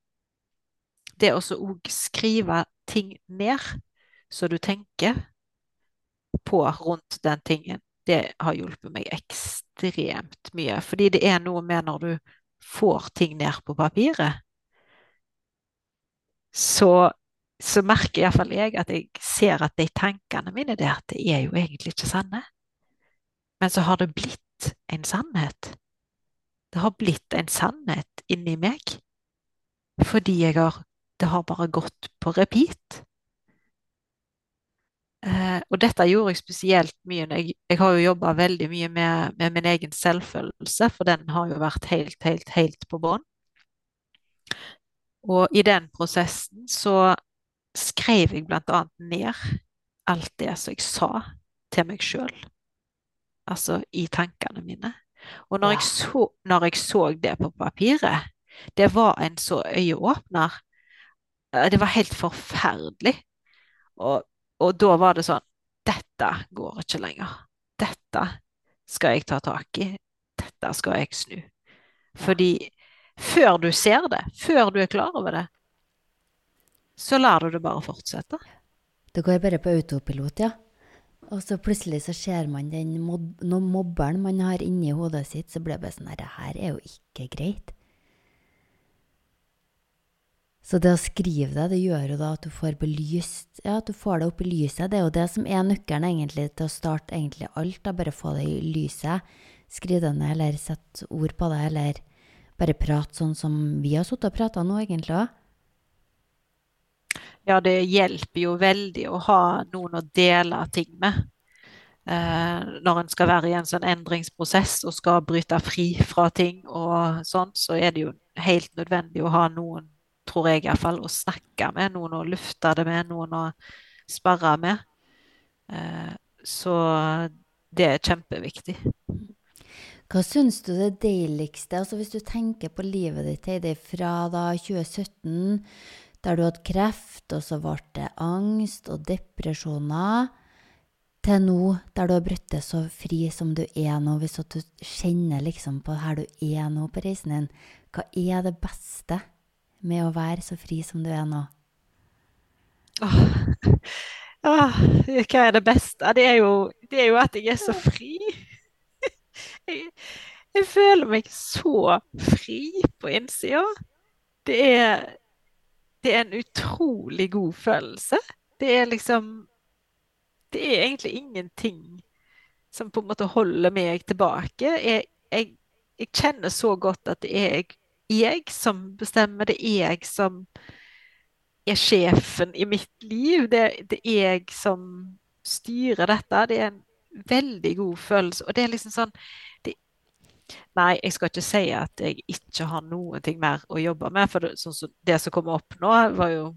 det å òg skrive ting ned, så du tenker på rundt den tingen, det har hjulpet meg ekstremt mye. Fordi det er noe med når du får ting ned på papiret så, så merker iallfall jeg at jeg ser at de tankene mine der, det er jo egentlig ikke sanne. Men så har det blitt en sannhet. Det har blitt en sannhet inni meg. Fordi jeg har Det har bare gått på repeat. Uh, og dette gjorde jeg spesielt mye jeg, jeg har jo jobba veldig mye med, med, min egen selvfølelse, for den har jo vært helt, helt, helt på bånn. Og i den prosessen så skrev jeg blant annet ned alt det som jeg sa til meg sjøl. Altså i tankene mine. Og når, ja. jeg så, når, jeg så, det på papiret, det var en så øyeåpner. Eh, det var helt forferdelig. Og, og da var det sånn Dette går ikke lenger. Dette skal jeg ta tak i. Dette skal jeg snu. Fordi før du ser det, før du er klar over det, så lar du det bare fortsette. Det går bare på autopilot, ja. Og så plutselig så ser man den mob mobberen man har inni hodet sitt, så blir det bare sånn Det her er jo ikke greit. Så det å skrive det, det gjør jo da at du får belyst Ja, at du får det opp i lyset. Det er jo det som er nøkkelen egentlig til å starte egentlig alt. da, Bare få det i lyset. Skriv det ned, eller sett ord på det, eller bare prate sånn som vi har sittet og prata nå, egentlig òg? Ja, det hjelper jo veldig å ha noen å dele ting med. Eh, når en skal være i en sånn endringsprosess og skal bryte fri fra ting og sånn, så er det jo helt nødvendig å ha noen, tror jeg iallfall, å snakke med. Noen å lufte det med, noen å sparre med. Eh, så det er kjempeviktig. Hva syns du det deiligste altså Hvis du tenker på livet ditt Heidi, fra da 2017, der du hadde kreft, og så ble det angst og depresjoner til nå, der du har brutt deg så fri som du er nå, hvis at du kjenner liksom på her du er nå på reisen din, hva er det beste med å være så fri som du er nå? Åh, åh, hva er det beste? Det er jo, det er jo at jeg er så fri. Jeg, føler meg så fri på innsida. Det er, det er en utrolig god følelse. Det er liksom Det er egentlig ingenting som på en måte holder meg tilbake. Jeg, jeg, jeg kjenner så godt at det er jeg, jeg som bestemmer. Det er jeg som er sjefen i mitt liv. Det, det er jeg som styrer dette. Det er en veldig god følelse. Og det er liksom sånn Nei, jeg skal ikke si at jeg ikke har noen ting mer å jobbe med. For det, sånn som det som kom opp nå, var jo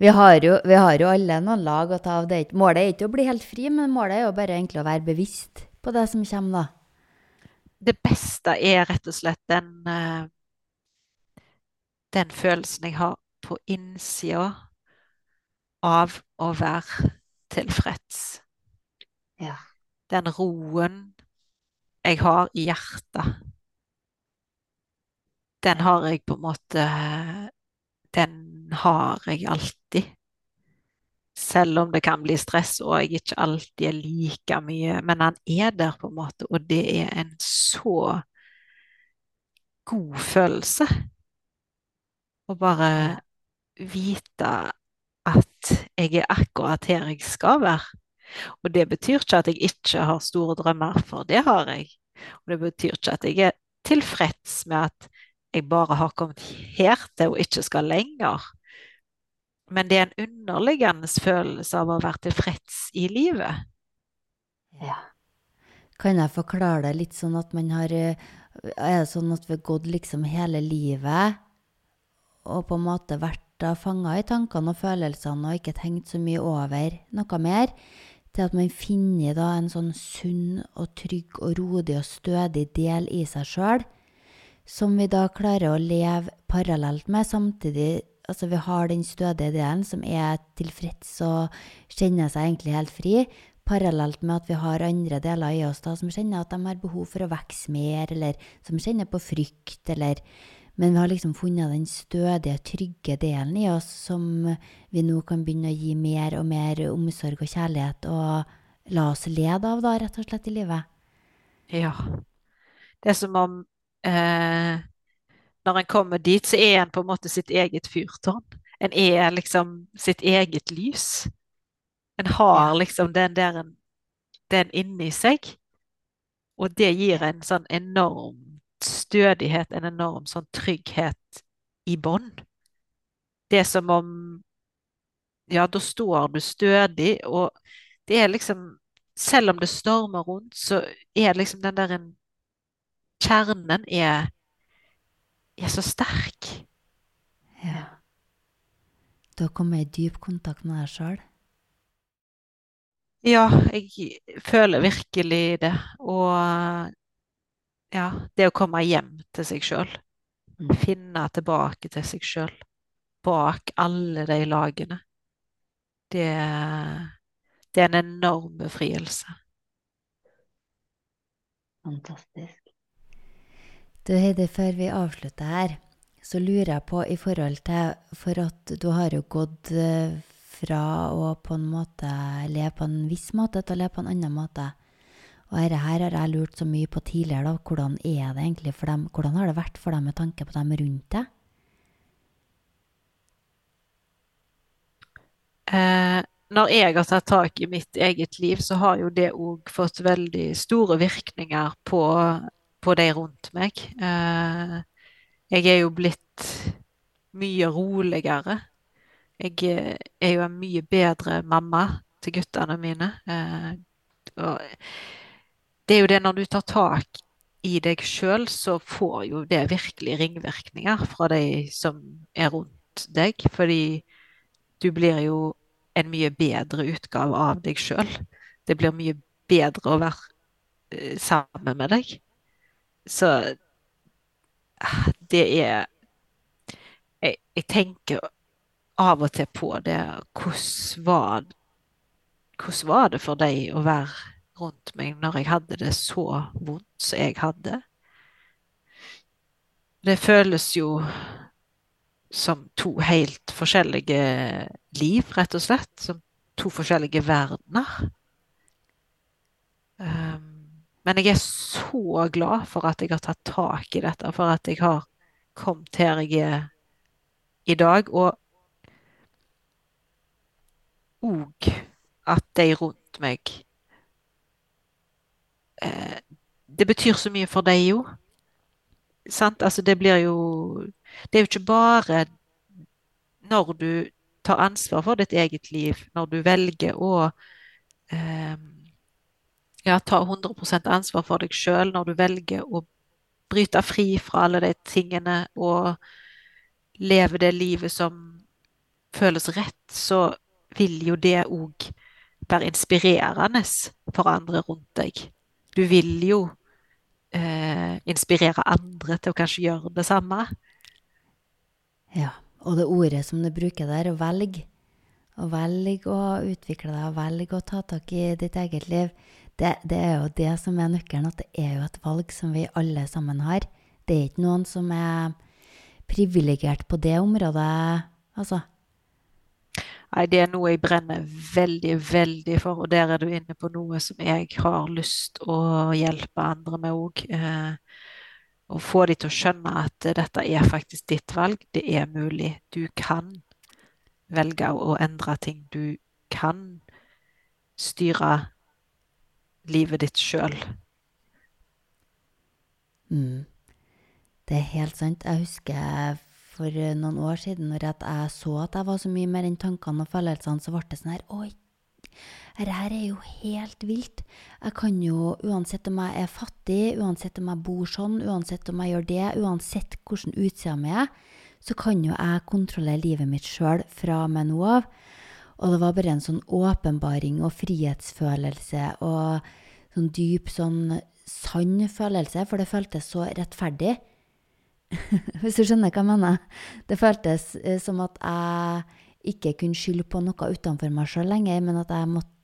Vi har jo, vi har jo alle noen lag å ta av. Det Målet er ikke å bli helt fri, men målet er jo bare egentlig å være bevisst på det som kommer, da. Det beste er rett og slett den eh, Den følelsen jeg har på innsida av å være tilfreds. Ja. Den roen jeg har i hjertet. Den har jeg på en måte Den har jeg alltid. Selv om det kan bli stress og jeg ikke alltid er like mye. Men han er der, på en måte, og det er en så god følelse. Å bare vite at jeg er akkurat her jeg skal være. Og det betyr ikke at jeg ikke har store drømmer, for det har jeg. Og det betyr ikke at jeg er tilfreds med at jeg bare har kommet her til og ikke skal lenger. Men det er en underliggende følelse av å være tilfreds i livet. Ja. Kan jeg forklare det litt sånn at man har eh, Er det sånn at vi har gått liksom hele livet og på en måte vært da fanga i tankene og følelsene og ikke tenkt så mye over noe mer, til at man finner da en sånn sunn og trygg og rodig og stødig del i seg sjøl, som vi da klarer å leve parallelt med, samtidig Altså, vi har den stødige delen som er tilfreds og kjenner seg egentlig helt fri, parallelt med at vi har andre deler i oss da som kjenner at de har behov for å vokse mer, eller som kjenner på frykt, eller Men vi har liksom funnet den stødige, trygge delen i oss som vi nå kan begynne å gi mer og mer omsorg og kjærlighet, og la oss lede av, da, rett og slett, i livet. Ja. Det er som om eh, når en kommer dit, så er en på en måte sitt eget fyrtårn. En er liksom sitt eget lys. En har liksom den der en, den inni seg. Og det gir en sånn enorm stødighet, en enorm sånn trygghet i bånn. Det er som om Ja, da står du stødig, og det er liksom Selv om det stormer rundt, så er liksom den der en Kjernen er, er så sterk. Ja. Du har kommet i dyp kontakt med deg sjøl. Ja, jeg føler virkelig det. Og ja, det å komme hjem til seg sjøl. Mm. Finne tilbake til seg sjøl. Bak alle de lagene. Det, det er en enorm befrielse. Fantastisk. Du Heidi, før vi avslutter her, så lurer jeg på i forhold til For at du har jo gått eh, fra å på en måte leve på en viss måte til å leve på en annen måte. Og dette her har jeg lurt så mye på tidligere, da. Hvordan er det egentlig for dem? Hvordan har det vært for dem med tanke på dem rundt deg? Eh, når jeg har tatt tak i mitt eget liv, så har jo det òg fått veldig store virkninger på, på de rundt meg. Eh, jeg er jo blitt mye roligere. Jeg eh, er jo en mye bedre mamma til guttene mine. Eh, og det er jo det når du tar tak i deg sjøl, så får jo det virkelig ringvirkninger fra de som er rundt deg. Fordi du blir jo en mye bedre utgave av deg sjøl. Det blir mye bedre å være eh, sammen med deg. Så ah, det er jeg, jeg tenker av og til på det. Hvordan var hvordan var det for deg å være rundt meg når jeg hadde det så vondt som jeg hadde? Det føles jo som to helt forskjellige liv, rett og slett. Som to forskjellige verdener. Um, men jeg er så glad for at jeg har tatt tak i dette, for at jeg har kommet her jeg er i dag. Og òg at de rundt meg eh, Det betyr så mye for deg jo. Sant? Altså, det blir jo Det er jo ikke bare når du tar ansvar for ditt eget liv, når du velger å eh, ja, ta 100% ansvar for deg sjøl, når du velger å bryte fri fra alle de tingene og leve det livet som føles rett, så vil jo det òg være inspirerende for andre rundt deg. Du vil jo eh, inspirere andre til å kanskje gjøre det samme. Ja, og det ordet som du bruker der, å velge, å velge å utvikle deg, å velge å ta tak i ditt eget liv, det, det, er jo det som er nøkkelen, at det er jo et valg som vi alle sammen har. Det er ikke noen som er privilegert på det området, altså. Nei, det er noe jeg brenner veldig, veldig for, og der er du inne på noe som jeg har lyst å hjelpe andre med òg. Eh, å få de til å skjønne at dette er faktisk ditt valg. Det er mulig. Du kan velge å endre ting. Du kan styre livet ditt sjøl. Mm. Det er helt sant. Jeg husker for eh, noen år siden, når jeg så at jeg var så mye mer enn tankene og følelsene, så ble det sånn her Oi, dette her er jo helt vilt. Jeg kan jo, uansett om jeg er fattig, uansett om jeg bor sånn, uansett om jeg gjør det, uansett hvordan utsida mi er, så kan jo jeg kontrollere livet mitt sjøl fra og med nå av. Og det var bare en sånn åpenbaring og frihetsfølelse og sånn dyp, sånn sann følelse, for det føltes så rettferdig. Hvis du skjønner hva jeg mener? Det føltes eh, som at jeg ikke kunne skylde på noe utenfor meg sjøl lenger, men at jeg måtte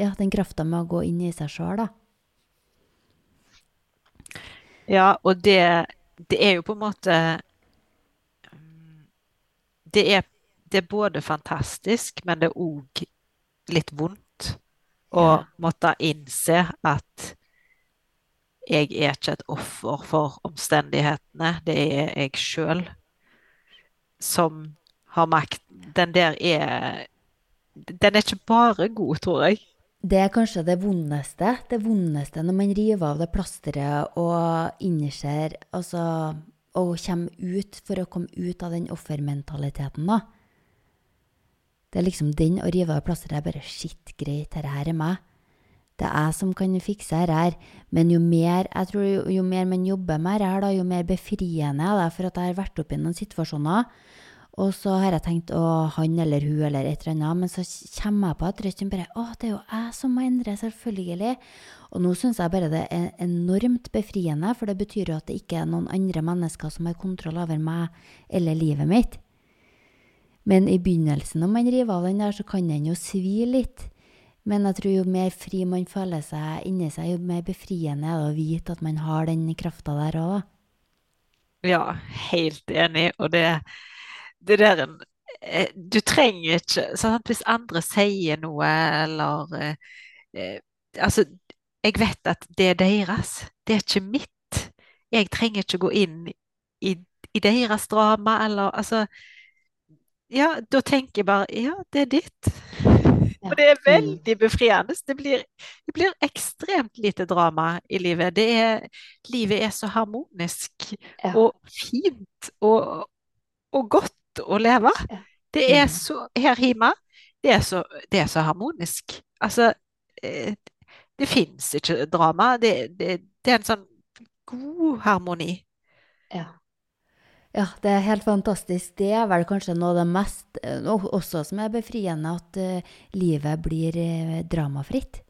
Ja, den krafta med å gå inn i seg sjøl, da. Ja, og det, det er jo på en måte det er, det er både fantastisk, men det er òg litt vondt å ja. måtte innse at jeg er ikke et offer for omstendighetene, det er jeg sjøl som har makt. Den der er Den er ikke bare god, tror jeg. Det er kanskje det vondeste. Det vondeste når man river av det plasteret og innser altså, Og kommer ut for å komme ut av den offermentaliteten, da. Det er liksom den å rive av plasteret er bare Shit, greit, dette her er meg. Det er jeg som kan fikse dette. Men jo mer, jeg tror, jo, jo mer man jobber med dette, jo mer befriende er det. For at jeg har vært oppe i noen situasjoner, og så har jeg tenkt å han eller hun eller et eller annet, men så kommer jeg på at røsten bare Å, det er jo jeg som må endre, selvfølgelig. Og nå syns jeg bare det er enormt befriende, for det betyr jo at det ikke er noen andre mennesker som har kontroll over meg eller livet mitt. Men i begynnelsen, når man river av den der, så kan den jo svi litt. Men jeg tror jo mer fri man føler seg inni seg, jo mer befriende er det å vite at man har den krafta der òg. Ja, helt enig. Og det, det der en Du trenger ikke sant? Hvis andre sier noe, eller eh, eh, Altså, jeg vet at det er deres. Det er ikke mitt. Jeg trenger ikke gå inn i, i deres drama, eller altså Ja, da tenker jeg bare Ja, det er ditt. Og det er mm. veldig befriende. Det blir, det blir, ekstremt lite drama i livet. Er, livet er så harmonisk ja. og fint og, og, godt å leve. Det er mm. så Her hjemme, det er så, det er så harmonisk. Altså eh, Det fins ikke drama. Det, det, det er en sånn god harmoni. Ja. Ja, det er helt fantastisk. Det er vel kanskje noe av det mest eh, også som er befriende, at uh, livet blir uh, dramafritt.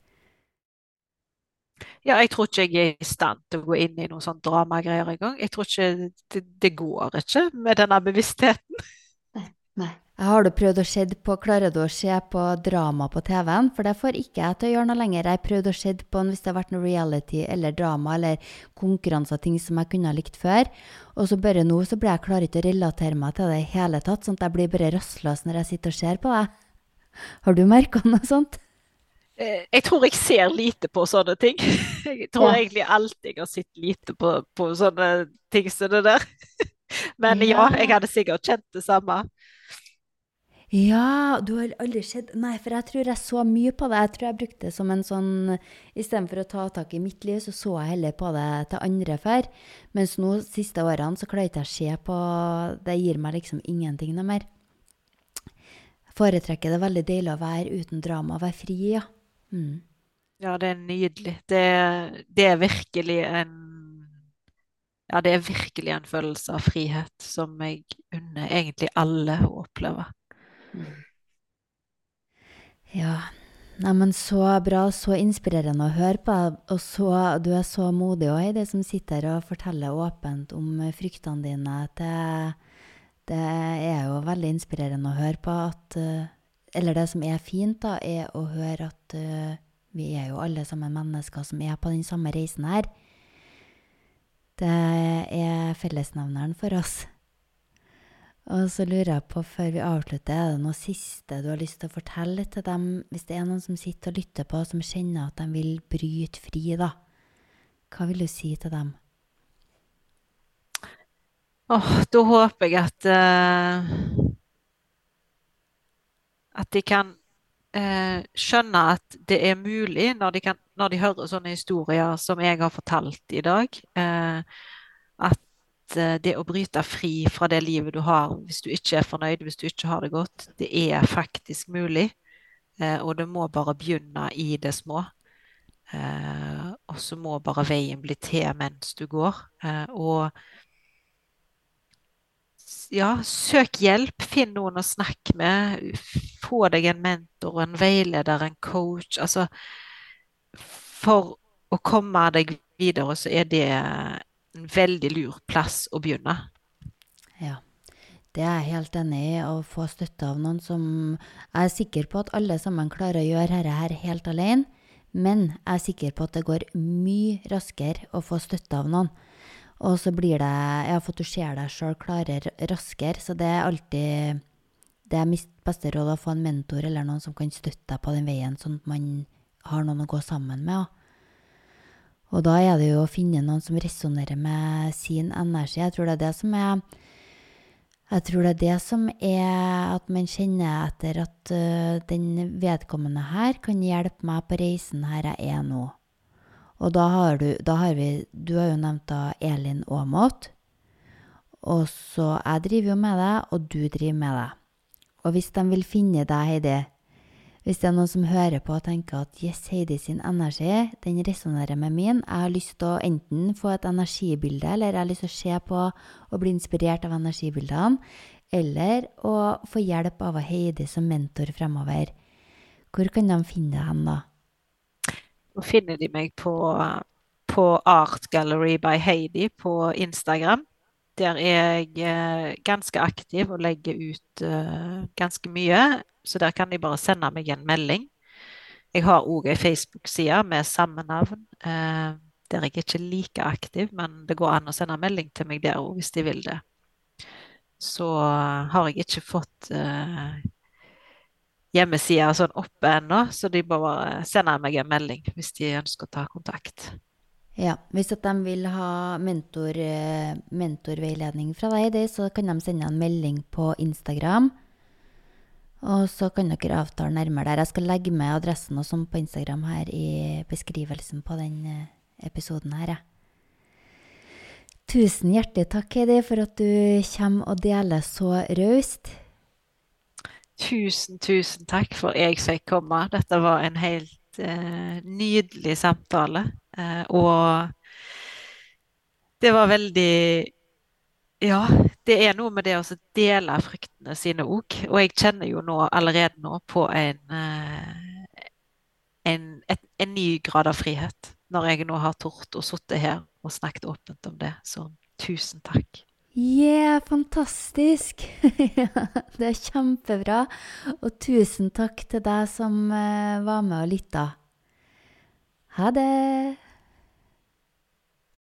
Ja, jeg tror ikke jeg er i stand til å gå inn i noen sånn dramagreier engang. Jeg tror ikke det, det, går ikke med denne bevisstheten. Nei, nei. Har du prøvd å se på Klarer du å se på drama på TV-en? For det får ikke jeg til å gjøre noe lenger. Jeg har prøvd å se på hvis det har vært noe reality eller drama eller konkurranser, ting som jeg kunne ha likt før. Og så bare nå så blir jeg klarer ikke å relatere meg til det i hele tatt, sånn at jeg blir bare rastløs når jeg sitter og ser på det. Har du merka noe sånt? Eh, jeg tror jeg ser lite på sånne ting. Jeg tror ja. egentlig alltid jeg har sett lite på, på sånne ting som det der. Men ja, jeg hadde sikkert kjent det samme. Ja, du har aldri sett Nei, for jeg tror jeg så mye på det. Jeg tror jeg brukte det som en sånn Istedenfor å ta tak i mitt liv, så så jeg heller på det til andre før. Mens nå, siste årene, så klarer jeg ikke å se på Det gir meg liksom ingenting noe mer. Foretrekker det veldig deilig å være uten drama, være fri, ja. Mm. Ja, det er nydelig. Det, det er virkelig en ja, det er virkelig en følelse av frihet som jeg unner egentlig alle å oppleve. Ja. Neimen, så bra. Så inspirerende å høre på. Og så, du er så modig òg, Heidi, som sitter og forteller åpent om fryktene dine. Det, det er jo veldig inspirerende å høre på at eh, Eller det som er fint, da, er å høre at uh, vi er jo alle sammen mennesker som er på den samme reisen her. Det er fellesnevneren for oss. Og så lurer jeg på, før vi avslutter, er det noe siste du har lyst til å fortelle til dem, hvis det er noen som sitter og lytter på, som kjenner at de vil bryte fri, da? Hva vil du si til dem? Åh, oh, da håper jeg at uh, At de kan uh, skjønne at det er mulig, når de, kan, når de, hører sånne historier som jeg har fortalt i dag, uh, at det å bryte fri fra det livet du har hvis du ikke er fornøyd, hvis du ikke har det godt, det er faktisk mulig. Eh, og det må bare begynne i det små. Eh, og så må bare veien bli til mens du går. og ja, søk hjelp. Finn noen å snakke med. Få deg en mentor, en veileder, en coach. Altså, for å komme deg videre, så er det en veldig lur plass å begynne. Ja. Det er jeg helt enig i, å få støtte av noen som Jeg er sikker på at alle sammen klarer å gjøre dette her helt alene, men jeg er sikker på at det går mye raskere å få støtte av noen. Og så blir det har fått du ser deg sjøl klarere raskere, så det er alltid Det er mitt beste råd å få en mentor eller noen som kan støtte deg på den veien, sånn at man har noen å gå sammen med. Også. Og da er det jo å finne noen som resonnerer med sin energi. Jeg tror det er det som er jeg tror det er det som er at man kjenner etter at uh, den vedkommende her kan hjelpe meg på reisen her jeg er nå. Og da har du da har vi Du har jo nevnt da Elin Aamodt. Og så jeg driver jo med det, og du driver med det. Og hvis de vil finne deg, Heidi, hvis det er noen som hører på og tenker at yes, Heidi sin energi den resonnerer med min, jeg har lyst til å enten få et energibilde, eller jeg har lyst til å se på og bli inspirert av energibildene, eller å få hjelp av Heidi som mentor fremover, hvor kan de finne deg da? Nå finner de meg på, på Art Gallery by Heidi på Instagram. Der er jeg eh, ganske aktiv og legger ut uh, ganske mye så der kan de bare sende meg en melding. Jeg har òg ei Facebook-side med samme navn, eh, der jeg ikke er like aktiv, men det går an å sende melding til meg der òg, hvis de vil det. Så har jeg ikke fått eh, hjemmesider sånn oppe ennå, så de bare sender meg en melding hvis de ønsker å ta kontakt. Ja, Hvis de vil ha mentor, eh, mentorveiledning fra deg, så kan de sende en melding på Instagram og så kan dere avtale nærmere der. Jeg skal legge med adressen og sånn på Instagram her i beskrivelsen på den eh, episoden her. Tusen hjertelig takk, Heidi, for at du kommer og deler så raust. Tusen, tusen takk for jeg fikk komme. Dette var en helt eh, nydelig samtale. Eh, og det var veldig Ja, det er noe med det å dele fryktene sine òg. Og jeg kjenner jo nå allerede nå på en, eh, en, et, en ny grad av frihet. Når jeg nå har tort å sitte her og snakket åpent om det. Så tusen takk. Yeah, fantastisk! det er kjempebra. Og tusen takk til deg som eh, var med og lytta. Ha det!